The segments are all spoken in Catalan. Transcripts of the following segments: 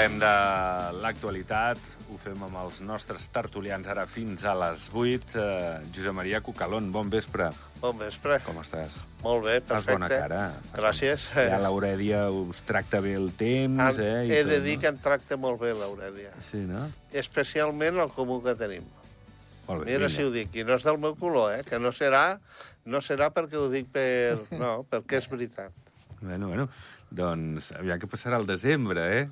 Parlem de l'actualitat, ho fem amb els nostres tertulians ara fins a les 8. Uh, Josep Maria Cucalón, bon vespre. Bon vespre. Com estàs? Molt bé, Fas perfecte. bona cara. Gràcies. Ja l'Aurèdia us tracta bé el temps, Em- eh? i He de tot, dir no? que em tracta molt bé l'Aurèlia. Sí, no? Especialment el comú que tenim. Molt bé, Mira vinga. si ho dic, i no és del meu color, eh? Que no serà, no serà perquè ho dic per... No, perquè és veritat. Bueno, bueno, doncs aviam què passarà al desembre, eh?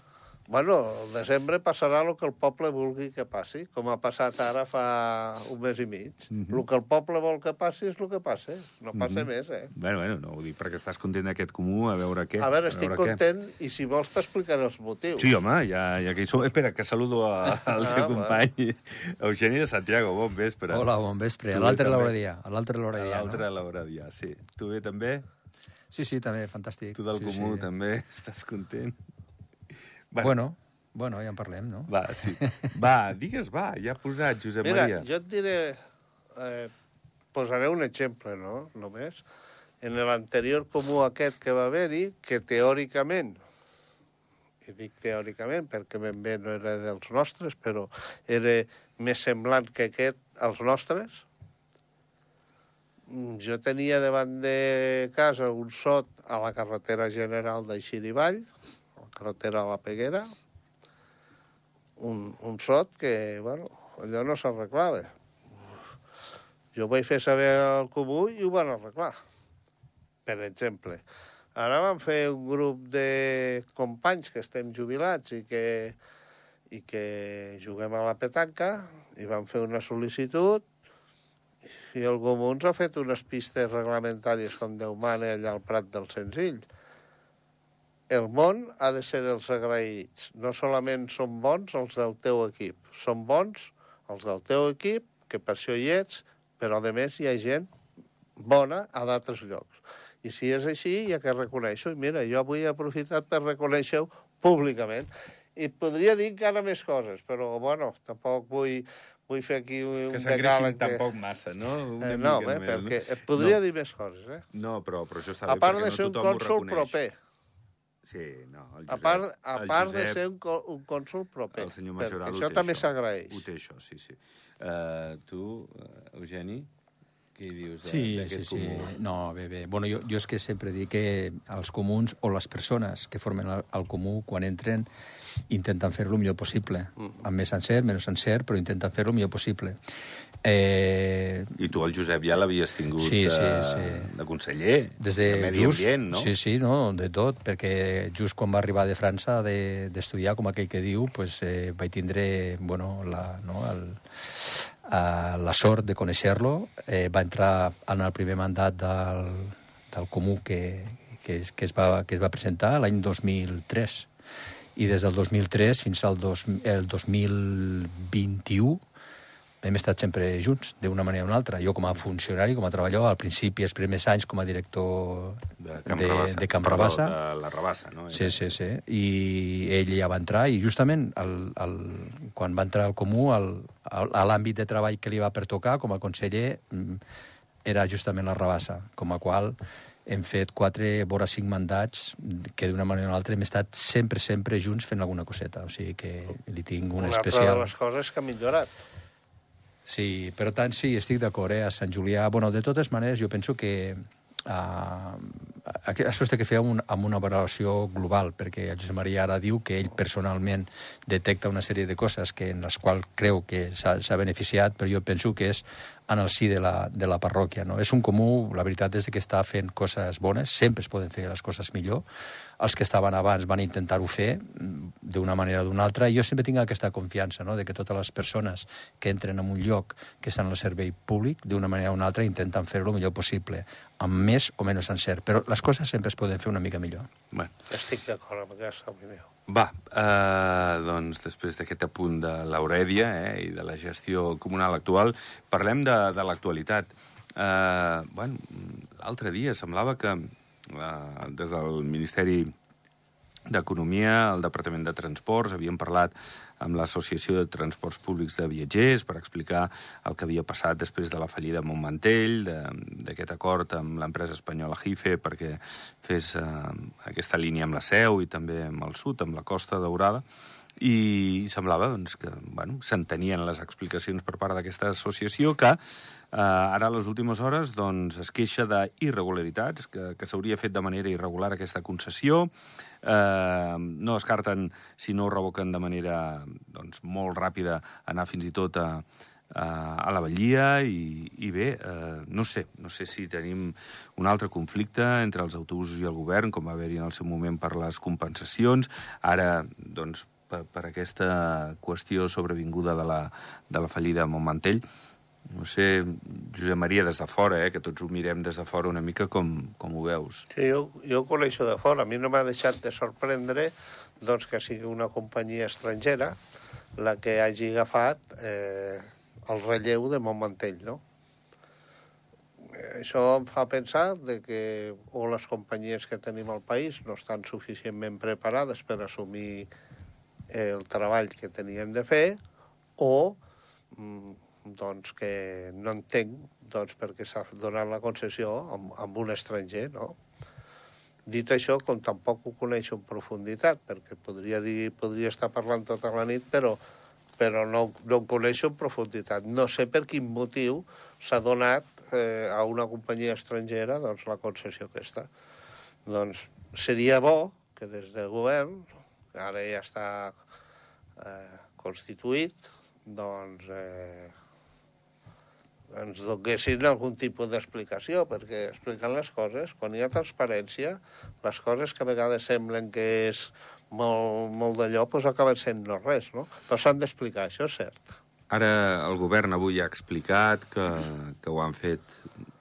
Bueno, el desembre passarà el que el poble vulgui que passi, com ha passat ara fa un mes i mig. Mhm. El que el poble vol que passi és el que passa. No passa Mhm. més, eh? Bueno, bueno, no ho dic perquè estàs content d'aquest comú, a veure què. A veure, estic veure què. content i si vols t'explicaré els motius. Sí, home, ja, ja que hi som... Espera, que saludo a, al Ah, teu va. company, Eugeni de Santiago. Bon vespre. Hola, bon vespre. A l'altre l'hora dia. A l'altre l'hora A dia, l'altre no? a l'hora dia, sí. Tu bé també? Sí, sí, també, fantàstic. Tu del sí, comú sí. també estàs content? Bueno, bueno, ja en parlem, no? Va, sí. Va, digues, va, ja ha posat Josep Mira, Maria. jo et diré... Eh, posaré un exemple, no?, només. En l'anterior comú aquest que va haver-hi, que teòricament, i dic teòricament perquè ben bé no era dels nostres, però era més semblant que aquest als nostres, mm, jo tenia davant de casa un sot a la carretera general d'Aixirivall, a la carretera de la Peguera, un, un sot que, bueno, allò no s'arreglava. Jo vaig fer saber al comú i ho van arreglar, per exemple. Ara vam fer un grup de companys que estem jubilats i que, i que juguem a la petanca i vam fer una sol·licitud i el comú ens ha fet unes pistes reglamentàries com Déu mana allà al Prat del Senzill. El món ha de ser dels agraïts. No solament són bons els del teu equip, són bons els del teu equip, que per això hi ets, però a més hi ha gent bona a d'altres llocs. I si és així, hi ha que reconèixer-ho. I mira, jo avui he aprofitat per reconèixer-ho públicament. I podria dir encara més coses, però, bueno, tampoc vull, vull fer aquí un Que decàleg s'engreixin tampoc massa, no? Una Eh, no, eh, perquè no? podria No. dir més coses, eh? No, però, però això està A bé part de no ser un cònsul proper. Sí, no, el A Josep, part, a part de Josep, ser un, un cònsul proper. El senyor perquè Majoral ho això també s'agraeix. Ho té, això, sí, sí. Uh, tu, uh, Eugeni, què hi dius de- Sí, sí, sí. comú? No, bé, bé. Bueno, jo, jo és que sempre dic que els comuns o les persones que formen el, el comú, quan entren, intenten fer-lo el millor possible. Amb més encert, menys encert, però intenten fer-lo el millor possible. Eh, I tu, el Josep, ja l'havies tingut Sí, sí, de, sí. de conseller, des de, de Medi just, Ambient, no? Sí, sí, no, de tot, perquè just quan va arribar de França de- d'estudiar, com aquell que diu, pues, eh, vaig tindre bueno, la, no, el, eh, la sort de conèixer-lo. Eh, va entrar en el primer mandat del, del Comú que, que, es, que, es va, que es va presentar l'any 2003. I des del 2003 fins al dos, el 2021 hem estat sempre junts, d'una manera o una altra. Jo com a funcionari, com a treballador, al principi, els primers anys com a director De Camp de, Rabassa. de Camp Rabassa. De la Rabassa, no? Sí, sí, sí. I ell ja va entrar i justament el, el, quan va entrar al Comú, el, el, a l'àmbit de treball que li va pertocar com a conseller mm, era justament la Rabassa, com a qual hem fet quatre, vora cinc mandats que d'una manera o una altra hem estat sempre, sempre junts fent alguna coseta. O sigui que li tinc un Una altra especial... de les coses que ha millorat. Sí, per tant, sí, estic d'acord, eh? A Sant Julià... Bueno, de totes maneres, jo penso que uh, això es té que fer amb, amb una valoració global, perquè Josep Maria ara diu que ell personalment detecta una sèrie de coses que en les quals creu que s'ha s'ha beneficiat, però jo penso que és en el si de la, de la parròquia. No? És un comú, la veritat és que està fent coses bones, sempre es poden fer les coses millor. Els que estaven abans van intentar-ho fer d'una manera o d'una altra, i jo sempre tinc aquesta confiança no? de que totes les persones que entren en un lloc que estan al servei públic, d'una manera o una altra, intenten fer-lo el millor possible, amb més o menys encert. Però les coses sempre es poden fer una mica millor. Bueno, Estic d'acord amb aquesta opinió. va, uh, doncs després d'aquest apunt de l'Aurèdia eh, i de la gestió comunal actual, parlem de, de l'actualitat. Uh, bueno, l'altre dia semblava que uh, des del Ministeri d'Economia, el Departament de Transports, havíem parlat amb l'Associació de Transports Públics de Viatgers per explicar el que havia passat després de la fallida de Montmantell, d'aquest acord amb l'empresa espanyola JIFE perquè fes eh, aquesta línia amb la Seu i també amb el sud, amb la Costa Daurada, i semblava doncs, que bueno, s'entenien les explicacions per part d'aquesta associació que eh, ara a les últimes hores doncs, es queixa d'irregularitats, que, que s'hauria fet de manera irregular aquesta concessió, eh, no descarten, si no ho revoquen de manera doncs, molt ràpida, anar fins i tot a, a, la Vallia i, i bé, eh, no sé, no sé si tenim un altre conflicte entre els autobusos i el govern, com va haver-hi en el seu moment per les compensacions. Ara, doncs, per, per aquesta qüestió sobrevinguda de la, de la fallida de Montmantell. No sé, Josep Maria, des de fora, eh, que tots ho mirem des de fora una mica, com, com ho veus? Sí, jo, jo ho coneixo de fora. A mi no m'ha deixat de sorprendre doncs, que sigui una companyia estrangera la que hagi agafat eh, el relleu de Montmantell, no? Això em fa pensar de que o les companyies que tenim al país no estan suficientment preparades per assumir el treball que teníem de fer o mm, doncs que no entenc doncs, perquè s'ha donat la concessió amb, amb un estranger, no? Dit això, com tampoc ho coneixo en profunditat, perquè podria, dir, podria estar parlant tota la nit, però, però no, no ho coneixo en profunditat. No sé per quin motiu s'ha donat eh, a una companyia estrangera doncs, la concessió aquesta. Doncs seria bo que des del govern ara ja està eh, constituït, doncs eh, ens donessin algun tipus d'explicació, perquè explicant les coses, quan hi ha transparència, les coses que a vegades semblen que és molt, molt d'allò, doncs acaben sent no res, no? Però s'han d'explicar, això és cert. Ara el govern avui ha explicat que, que ho han fet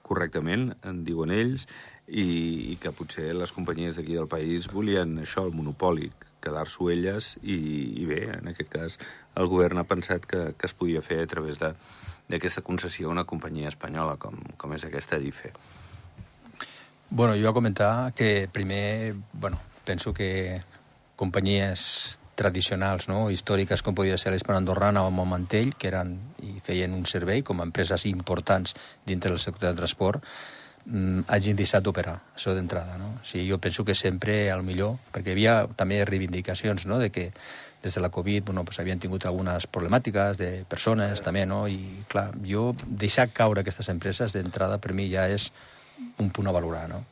correctament, en diuen ells, i, i que potser les companyies d'aquí del país volien això, el monopoli, quedar-s'ho elles, i, i bé, en aquest cas el govern ha pensat que, que es podia fer a través d'aquesta concessió a una companyia espanyola com, com és aquesta DIFE. Bueno, jo a comentar que primer, bueno, penso que companyies tradicionals, no? històriques, com podia ser l'Hispano Andorrana o Montmantell, que eren i feien un servei com a empreses importants dintre del sector del transport, hagin deixat d'operar, això d'entrada. No? O sigui, jo penso que sempre, al millor, perquè hi havia també reivindicacions no? de que des de la Covid bueno, pues, havien tingut algunes problemàtiques de persones també, no? i clar, jo deixar caure aquestes empreses d'entrada per mi ja és un punt a valorar, no?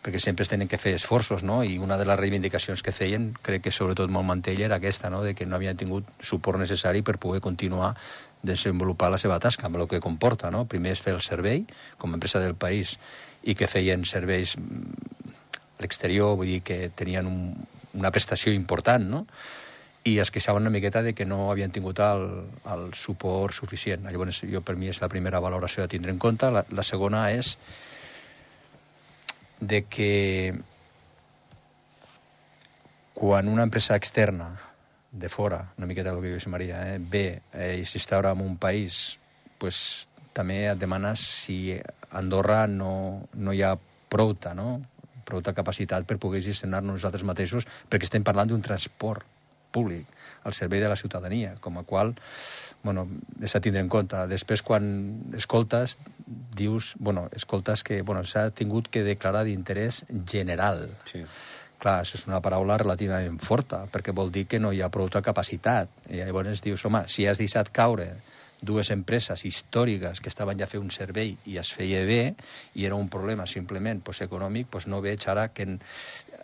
perquè sempre es tenen que fer esforços, no? i una de les reivindicacions que feien, crec que sobretot molt mantell, era aquesta, no? de que no havien tingut suport necessari per poder continuar desenvolupar la seva tasca, amb el que comporta. No? Primer és fer el servei, com a empresa del país, i que feien serveis mm, a l'exterior, vull dir que tenien un, una prestació important, no? i es queixaven una miqueta de que no havien tingut el, el suport suficient. Llavors, jo, per mi, és la primera valoració a tindre en compte. La, la segona és de que quan una empresa externa de fora, una miqueta el que diu Maria, eh? bé, eh, i ara en un país, pues, també et demanes si Andorra no, no hi ha prouta, no? prouta capacitat per poder gestionar nosaltres mateixos, perquè estem parlant d'un transport públic al servei de la ciutadania, com a qual bueno, és a tindre en compte. Després, quan escoltes, dius, bueno, escoltes que bueno, s'ha tingut que declarar d'interès general. Sí Clar, això és una paraula relativament forta, perquè vol dir que no hi ha prou capacitat. I llavors dius, home, si has deixat caure dues empreses històriques que estaven ja a fer un servei i es feia bé, i era un problema simplement pues, econòmic, pues, no veig ara que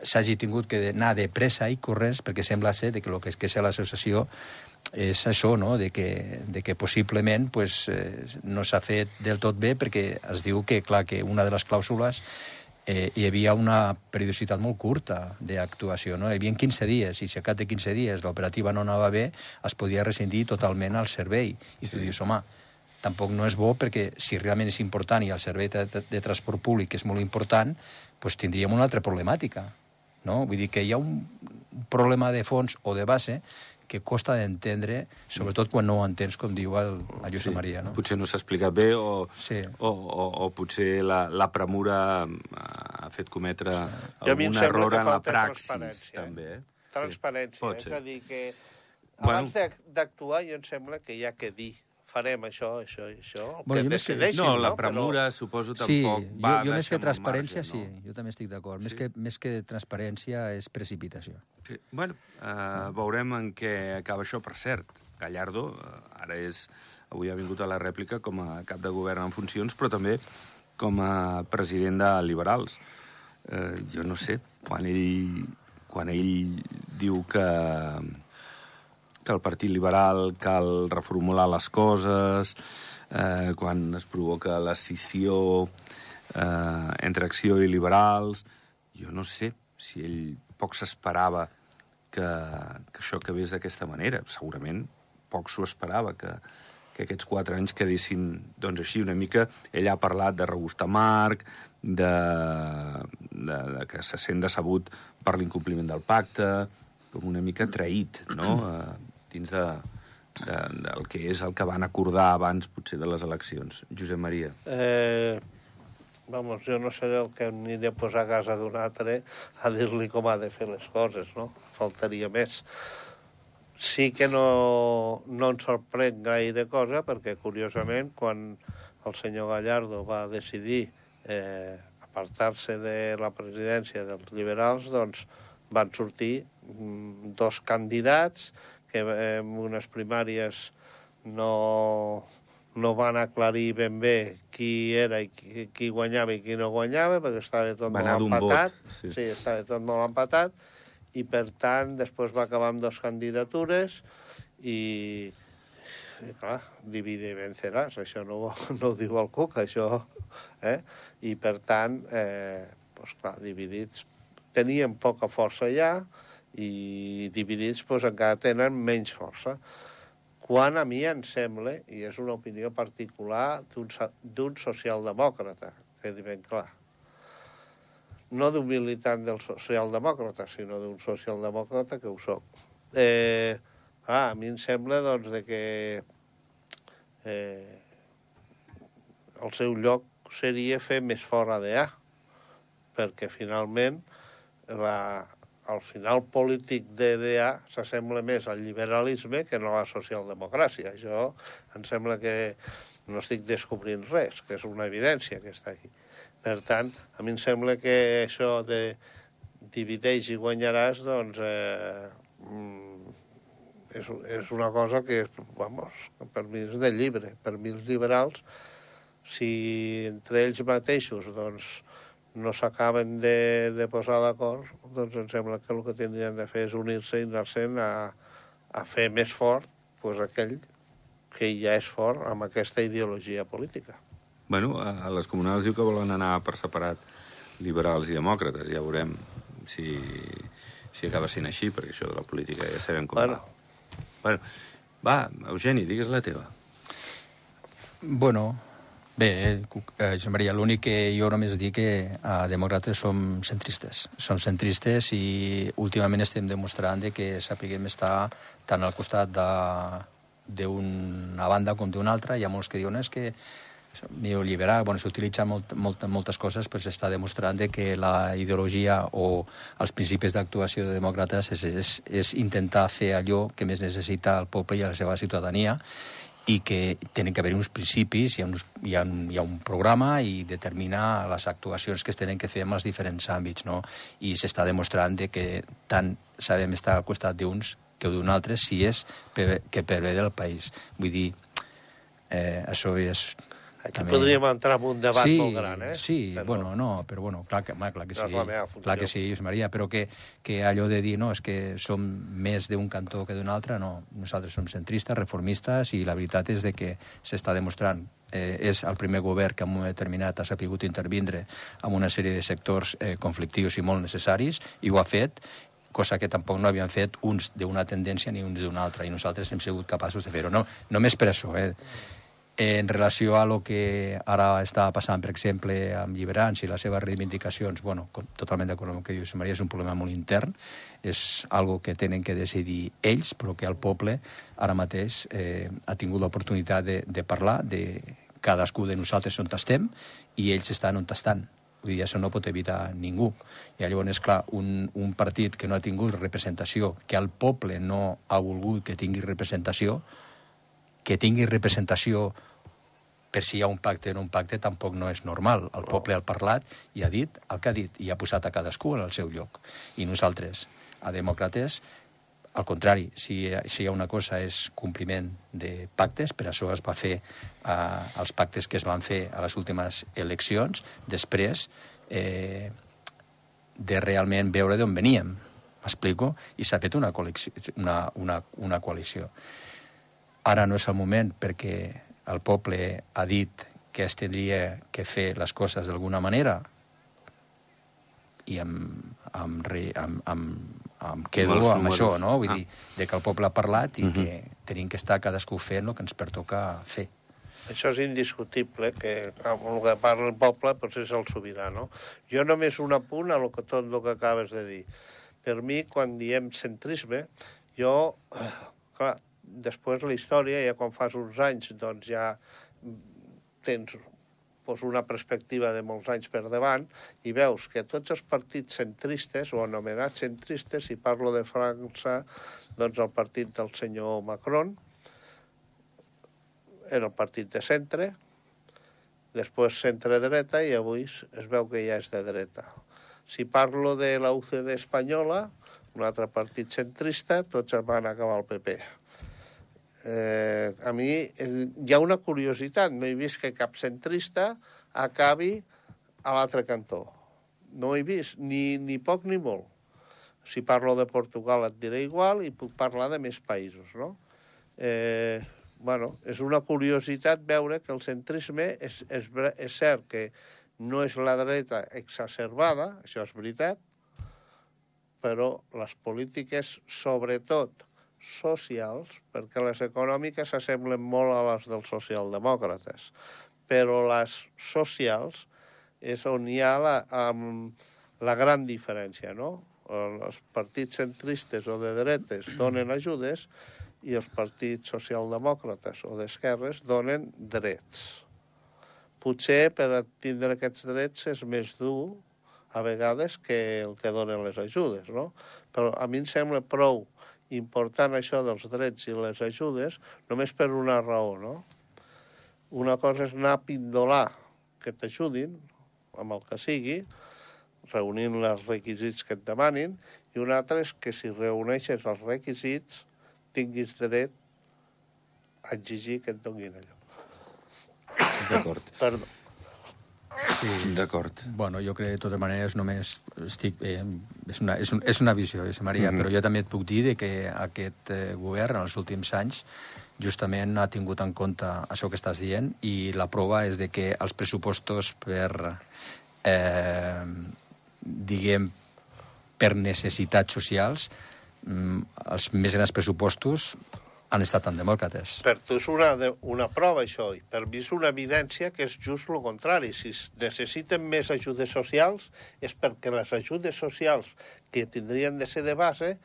s'hagi tingut que anar de pressa i corrents, perquè sembla ser que el que és que és l'associació és això, no? de, que, de que possiblement pues, eh, no s'ha fet del tot bé perquè es diu que, clar, que una de les clàusules eh, hi havia una periodicitat molt curta d'actuació. No? Hi havia 15 dies, i si a cap de 15 dies l'operativa no anava bé, es podia rescindir totalment el servei. I tu dius, home, tampoc no és bo perquè si realment és important i el servei de, de, de transport públic és molt important, doncs tindríem una altra problemàtica. No? Vull dir que hi ha un problema de fons o de base que costa d'entendre, sobretot quan no ho entens, com diu el, el Josep Maria. No? Potser no s'ha explicat bé o, Sí. o, o, o potser la, la premura ha fet cometre em algun error en la praxis, transparència, eh? també. Eh? Transparència, pot és a dir que Bueno. abans de- d'actuar jo em sembla que hi ha que dir farem això, això i això, Bueno, que jo més que- decideixin, No, la no? premura, suposo, Sí, tampoc jo, va jo més que transparència, marge, sí, jo també estic d'acord. Més, que, més que transparència és precipitació. Sí. Bueno, eh, veurem en què acaba això. Per cert, Gallardo eh, ara és... Avui ha vingut a la rèplica com a cap de govern en funcions, però també com a president de Liberals. Eh, jo no sé, quan ell, quan ell diu que, que el Partit Liberal cal reformular les coses, eh, quan es provoca la scissió eh, entre Acció i Liberals, jo no sé si ell poc s'esperava que, que això acabés d'aquesta manera. Segurament poc s'ho esperava, que, que aquests quatre anys quedessin doncs, així una mica. Ell ha parlat de regustar Marc, de, de, de que se sent decebut per l'incompliment del pacte, com una mica traït, no?, eh, dins de, de, del que és el que van acordar abans, potser, de les eleccions. Josep Maria. Eh, vamos, jo no seré el que aniré a posar a casa d'un altre a dir-li com ha de fer les coses, no? Faltaria més. Sí que no, no ens sorprèn gaire cosa, perquè, curiosament, quan el senyor Gallardo va decidir eh, apartar-se de la presidència dels liberals, doncs van sortir mm, dos candidats que eh, en unes primàries no, no van aclarir ben bé qui era i qui, qui guanyava i qui no guanyava, perquè estava tot Va molt d'un vot, empatat. sí. sí, estava tot molt empatat, i per tant després va acabar amb dues candidatures i, i clar, divide i venceràs, això no, no ho diu el Cuc, això, eh? I per tant, eh, doncs clar, dividits tenien poca força ja i dividits doncs, encara tenen menys força. Quan a mi em sembla, i és una opinió particular d'un socialdemòcrata, quedi ben clar, no d'un militant del socialdemòcrata, sinó d'un socialdemòcrata que ho soc. Eh, ah, a mi em sembla doncs, de que eh, el seu lloc seria fer més fora d'EA, perquè finalment la, el final polític de DA s'assembla més al liberalisme que no a la socialdemocràcia. Això em sembla que no estic descobrint res, que és una evidència que està aquí. Per tant, a mi em sembla que això de divideix i guanyaràs, doncs, eh, mm, és, és una cosa que, vamos, per mi és de llibre. Per mi els liberals, si entre ells mateixos, doncs, no s'acaben de, de posar d'acord, doncs em sembla que el que tindrien de fer és unir-se i anar-se'n a, a fer més fort pues, aquell que ja és fort amb aquesta ideologia política. Bueno, a a les comunals diu que volen anar per separat liberals i demòcrates. Ja veurem si, si acaba sent així, perquè això de la política ja sabem com Bueno. va. Bueno, va, Eugeni, digues la teva. Bueno, bé, eh, eh, Josep Maria, l'únic que jo només dic que a demòcrates som centristes. Som centristes i últimament estem demostrant de que sapiguem estar tant al costat d'una banda com d'una altra. Hi ha molts que diuen és que neoliberal, bueno, s'utilitza molt, molt, moltes coses, però s'està demostrant de que la ideologia o els principis d'actuació de demòcrates és, és, és intentar fer allò que més necessita el poble i la seva ciutadania i que tenen que haver uns principis, hi ha, uns, hi, ha, hi ha un programa i determinar les actuacions que es tenen que fer en els diferents àmbits, no? I s'està demostrant de que tant sabem estar al costat d'uns que d'un altre si és per, que per bé del país. Vull dir, eh, això és... Aquí també- podríem entrar en un debat sí, molt gran, eh? Sí, Però- bueno, no, però bueno, clar que, home, clar que No sí, funció. clar que sí, Josep Maria, però que, que allò de dir, no, és que som més d'un cantó que d'un altre, no, nosaltres som centristes, reformistes, i la veritat és de que s'està demostrant eh, és el primer govern que en un moment determinat ha sapigut intervindre en una sèrie de sectors eh, conflictius i molt necessaris, i ho ha fet, cosa que tampoc no havien fet uns d'una tendència ni uns d'una altra, i nosaltres hem sigut capaços de fer-ho. No, només per això, eh? En relació a lo que ara està passant, per exemple, amb Lliberans i les seves reivindicacions, bueno, com, totalment d'acord amb el que diu Maria, és un problema molt intern, és algo que tenen que decidir ells, però que el poble ara mateix eh, ha tingut l'oportunitat de, de parlar de cadascú de nosaltres on estem i ells estan on estan. Vull dir, això no pot evitar ningú. I llavors, és clar, un, un partit que no ha tingut representació, que el poble no ha volgut que tingui representació, que tingui representació per si hi ha un pacte o no un pacte tampoc no és normal. El poble ha parlat i ha dit el que ha dit i ha posat a cadascú en el seu lloc. I nosaltres, a demòcrates, al contrari, si, si hi ha una cosa és compliment de pactes, per això es va fer eh, els pactes que es van fer a les últimes eleccions, després eh, de realment veure d'on veníem, m'explico? I s'ha fet una, una, una, una coalició. Ara no és el moment perquè el poble ha dit que es tindria que fer les coses d'alguna manera i em, em, em, em, em quedo amb, amb això, no? Vull ah. dir, de que el poble ha parlat i uh -huh. que tenim que estar cadascú fent el que ens pertoca fer. Això és indiscutible, que amb el que parla el poble doncs és el sobirà, no? Jo només un apunt a lo que, tot el que acabes de dir. Per mi, quan diem centrisme, jo, clar, després la història, ja quan fas uns anys, doncs ja tens pues, una perspectiva de molts anys per davant i veus que tots els partits centristes o anomenats centristes, si parlo de França, doncs el partit del senyor Macron era el partit de centre, després centre-dreta i avui es veu que ja és de dreta. Si parlo de la UCD espanyola, un altre partit centrista, tots van acabar al PP eh, a mi eh, hi ha una curiositat. No he vist que cap centrista acabi a l'altre cantó. No he vist, ni, ni poc ni molt. Si parlo de Portugal et diré igual i puc parlar de més països, no? Eh, bueno, és una curiositat veure que el centrisme és, és, és cert que no és la dreta exacerbada, això és veritat, però les polítiques, sobretot socials, perquè les econòmiques s'assemblen molt a les dels socialdemòcrates, però les socials és on hi ha la, um, la gran diferència, no? Els partits centristes o de dretes donen ajudes i els partits socialdemòcrates o d'esquerres donen drets. Potser per tindre aquests drets és més dur a vegades que el que donen les ajudes, no? Però a mi em sembla prou important això dels drets i les ajudes només per una raó, no? Una cosa és anar a pindolar que t'ajudin, amb el que sigui, reunint els requisits que et demanin, i una altra és que si reuneixes els requisits tinguis dret a exigir que et donin allò. D'acord. Perdó. Sí. D'acord. Bueno, jo crec de totes maneres només estic... Eh, és, una, és, un, és una visió, és Maria, mm -hmm. però jo també et puc dir de que aquest eh, govern en els últims anys justament ha tingut en compte això que estàs dient i la prova és de que els pressupostos per, eh, diguem, per necessitats socials, mm, els més grans pressupostos han estat tan demòcrates. Per tu és una, una prova, això, i per mi és una evidència que és just el contrari. Si necessiten més ajudes socials és perquè les ajudes socials que tindrien de ser de base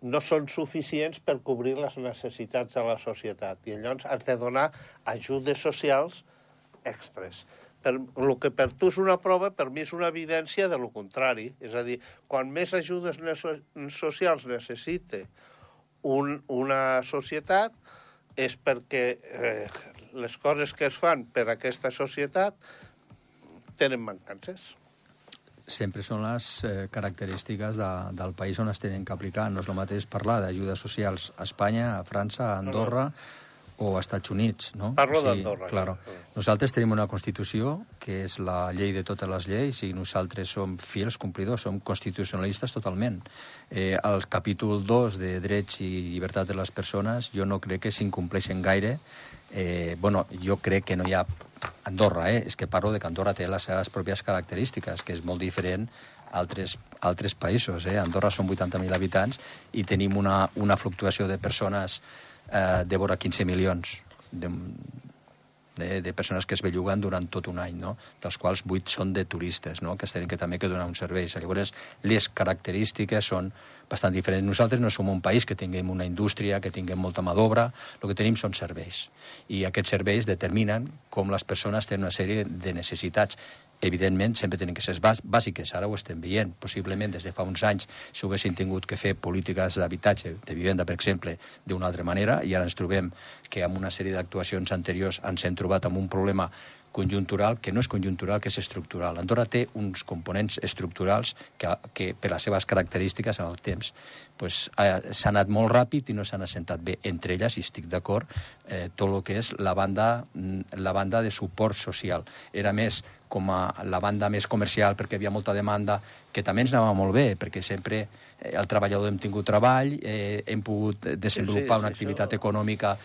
no són suficients per cobrir les necessitats de la societat. I llavors has de donar ajudes socials extres. Per, el que per tu és una prova, per mi és una evidència de lo contrari. És a dir, quan més ajudes socials necessite un, una societat és perquè eh, les coses que es fan per aquesta societat tenen mancances. Sempre són les eh, característiques de, del país on es tenen que aplicar. No és el mateix parlar d'ajudes socials a Espanya, a França, a Andorra... No, no o als Estats Units, no? Parlo o sigui, d'Andorra. Claro. Nosaltres tenim una Constitució, que és la llei de totes les lleis, i nosaltres som fils complidors, som constitucionalistes totalment. Eh, el capítol 2 de drets i llibertats de les persones jo no crec que s'incompleixen gaire. Eh, bueno, jo crec que no hi ha Andorra, eh? és que parlo de que Andorra té les seves pròpies característiques, que és molt diferent a altres, altres països. Eh? Andorra són 80.000 habitants i tenim una, una fluctuació de persones eh, de vora 15 milions. De, de, de persones que es belluguen durant tot un any, no? dels quals vuit són de turistes, no? que es tenen que també que donar un servei. Llavors, les característiques són bastant diferents. Nosaltres no som un país que tinguem una indústria, que tinguem molta mà d'obra, el que tenim són serveis. I aquests serveis determinen com les persones tenen una sèrie de necessitats evidentment, sempre tenen que ser bàsiques. Ara ho estem veient. Possiblement, des de fa uns anys, si haguessin tingut que fer polítiques d'habitatge, de vivenda, per exemple, d'una altra manera, i ara ens trobem que amb una sèrie d'actuacions anteriors ens hem trobat amb un problema conjuntural que no és conjuntural, que és estructural. Andorra té uns components estructurals que, que per les seves característiques en el temps pues, s'ha anat molt ràpid i no s'han assentat bé. Entre elles, i estic d'acord, eh, tot el que és la banda, la banda de suport social. Era més com a la banda més comercial perquè hi havia molta demanda, que també ens anava molt bé, perquè sempre eh, el treballador hem tingut treball, eh, hem pogut desenvolupar sí, sí, una activitat això... econòmica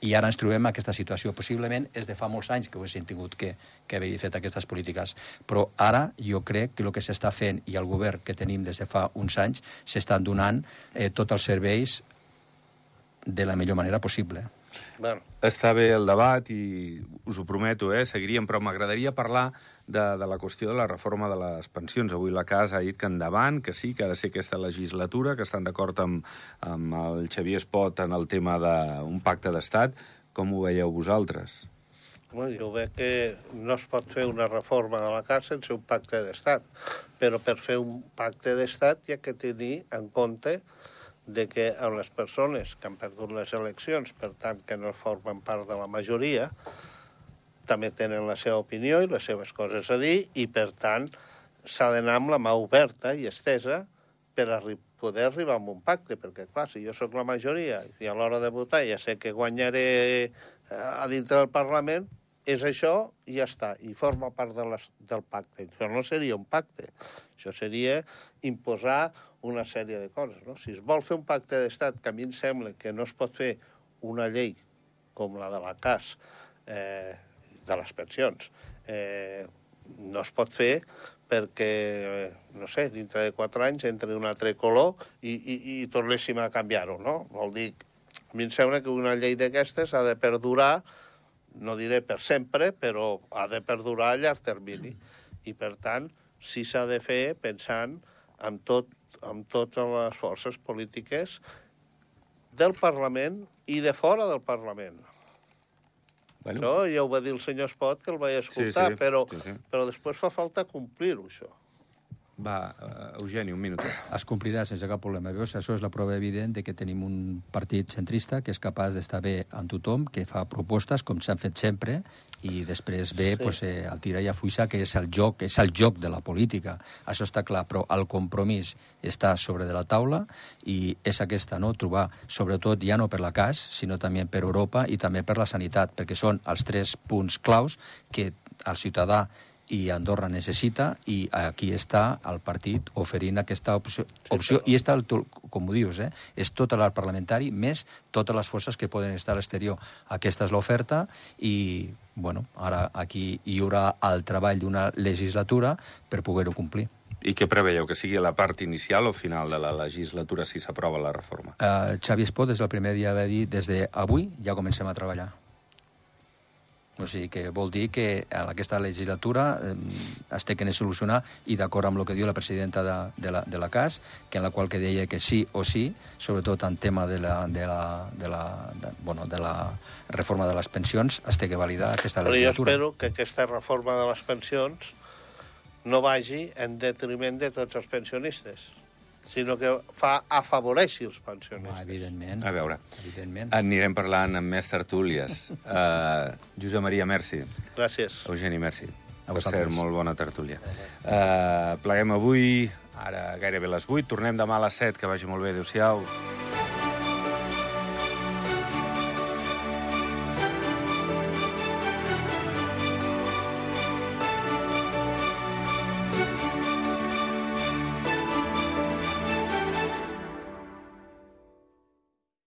i ara ens trobem aquesta situació. Possiblement és de fa molts anys que haguessin tingut que, que haver fet aquestes polítiques, però ara jo crec que el que s'està fent i el govern que tenim des de fa uns anys s'estan donant eh, tots els serveis de la millor manera possible. Bueno. Està bé el debat i us ho prometo, eh? seguiríem, però m'agradaria parlar de, de la qüestió de la reforma de les pensions. Avui la Casa ha dit que endavant, que sí, que ha de ser aquesta legislatura, que estan d'acord amb, amb el Xavier Espot en el tema d'un pacte d'estat. Com ho veieu vosaltres? Bueno, jo veig que no es pot fer una reforma de la Casa sense un pacte d'estat, però per fer un pacte d'estat hi ha que tenir en compte de que amb les persones que han perdut les eleccions, per tant que no formen part de la majoria, també tenen la seva opinió i les seves coses a dir i, per tant, s'ha d'anar amb la mà oberta i estesa per arri poder arribar a un pacte, perquè, clar, si jo sóc la majoria i a l'hora de votar ja sé que guanyaré eh, a dintre del Parlament, és això i ja està, i forma part de les, del pacte. Això no seria un pacte, això seria imposar una sèrie de coses. No? Si es vol fer un pacte d'estat, que a mi em sembla que no es pot fer una llei com la de la CAS, eh, de les pensions, eh, no es pot fer perquè, no sé, dintre de quatre anys entre un altre color i, i, i tornéssim a canviar-ho, no? Vol dir, a mi em sembla que una llei d'aquestes ha de perdurar, no diré per sempre, però ha de perdurar a llarg termini. I, per tant, sí s'ha de fer pensant en tot amb totes les forces polítiques del Parlament i de fora del Parlament. Bueno. Això ja ho va dir el senyor Espot, que el vaig escoltar, sí, sí. Però, sí, sí. però després fa falta complir-ho, això. Va, uh, Eugeni, un minut. Es complirà sense cap problema. Veus? Això és la prova evident de que tenim un partit centrista que és capaç d'estar bé amb tothom, que fa propostes, com s'han fet sempre, i després ve sí. pues, eh, el tira i afluixa, que és el joc, és el joc de la política. Això està clar, però el compromís està sobre de la taula i és aquesta, no?, trobar, sobretot ja no per la CAS, sinó també per Europa i també per la sanitat, perquè són els tres punts claus que el ciutadà i Andorra necessita i aquí està el partit oferint aquesta opció, opció i està, el, com ho dius, eh, és tot l'art parlamentari més totes les forces que poden estar a l'exterior. Aquesta és l'oferta i, bueno, ara aquí hi haurà el treball d'una legislatura per poder-ho complir. I què preveieu, que sigui la part inicial o final de la legislatura si s'aprova la reforma? Uh, Xavi Espot, des del primer dia va dir, des d'avui ja comencem a treballar. O sigui que vol dir que en aquesta legislatura eh, es té que solucionar i d'acord amb el que diu la presidenta de, de, la, de la CAS, que en la qual que deia que sí o sí, sobretot en tema de la, de la, de la, de, bueno, de la reforma de les pensions, es té que validar aquesta legislatura. Però jo espero que aquesta reforma de les pensions no vagi en detriment de tots els pensionistes sinó que fa afavoreixi els pensionistes. Ah, evidentment. A veure, evidentment. anirem parlant amb més tertúlies. Uh, Josep Maria, merci. Gràcies. Eugeni, merci. A per cert, molt bona tertúlia. Uh, pleguem avui, ara gairebé les 8, tornem demà a les 7, que vagi molt bé, adéu-siau.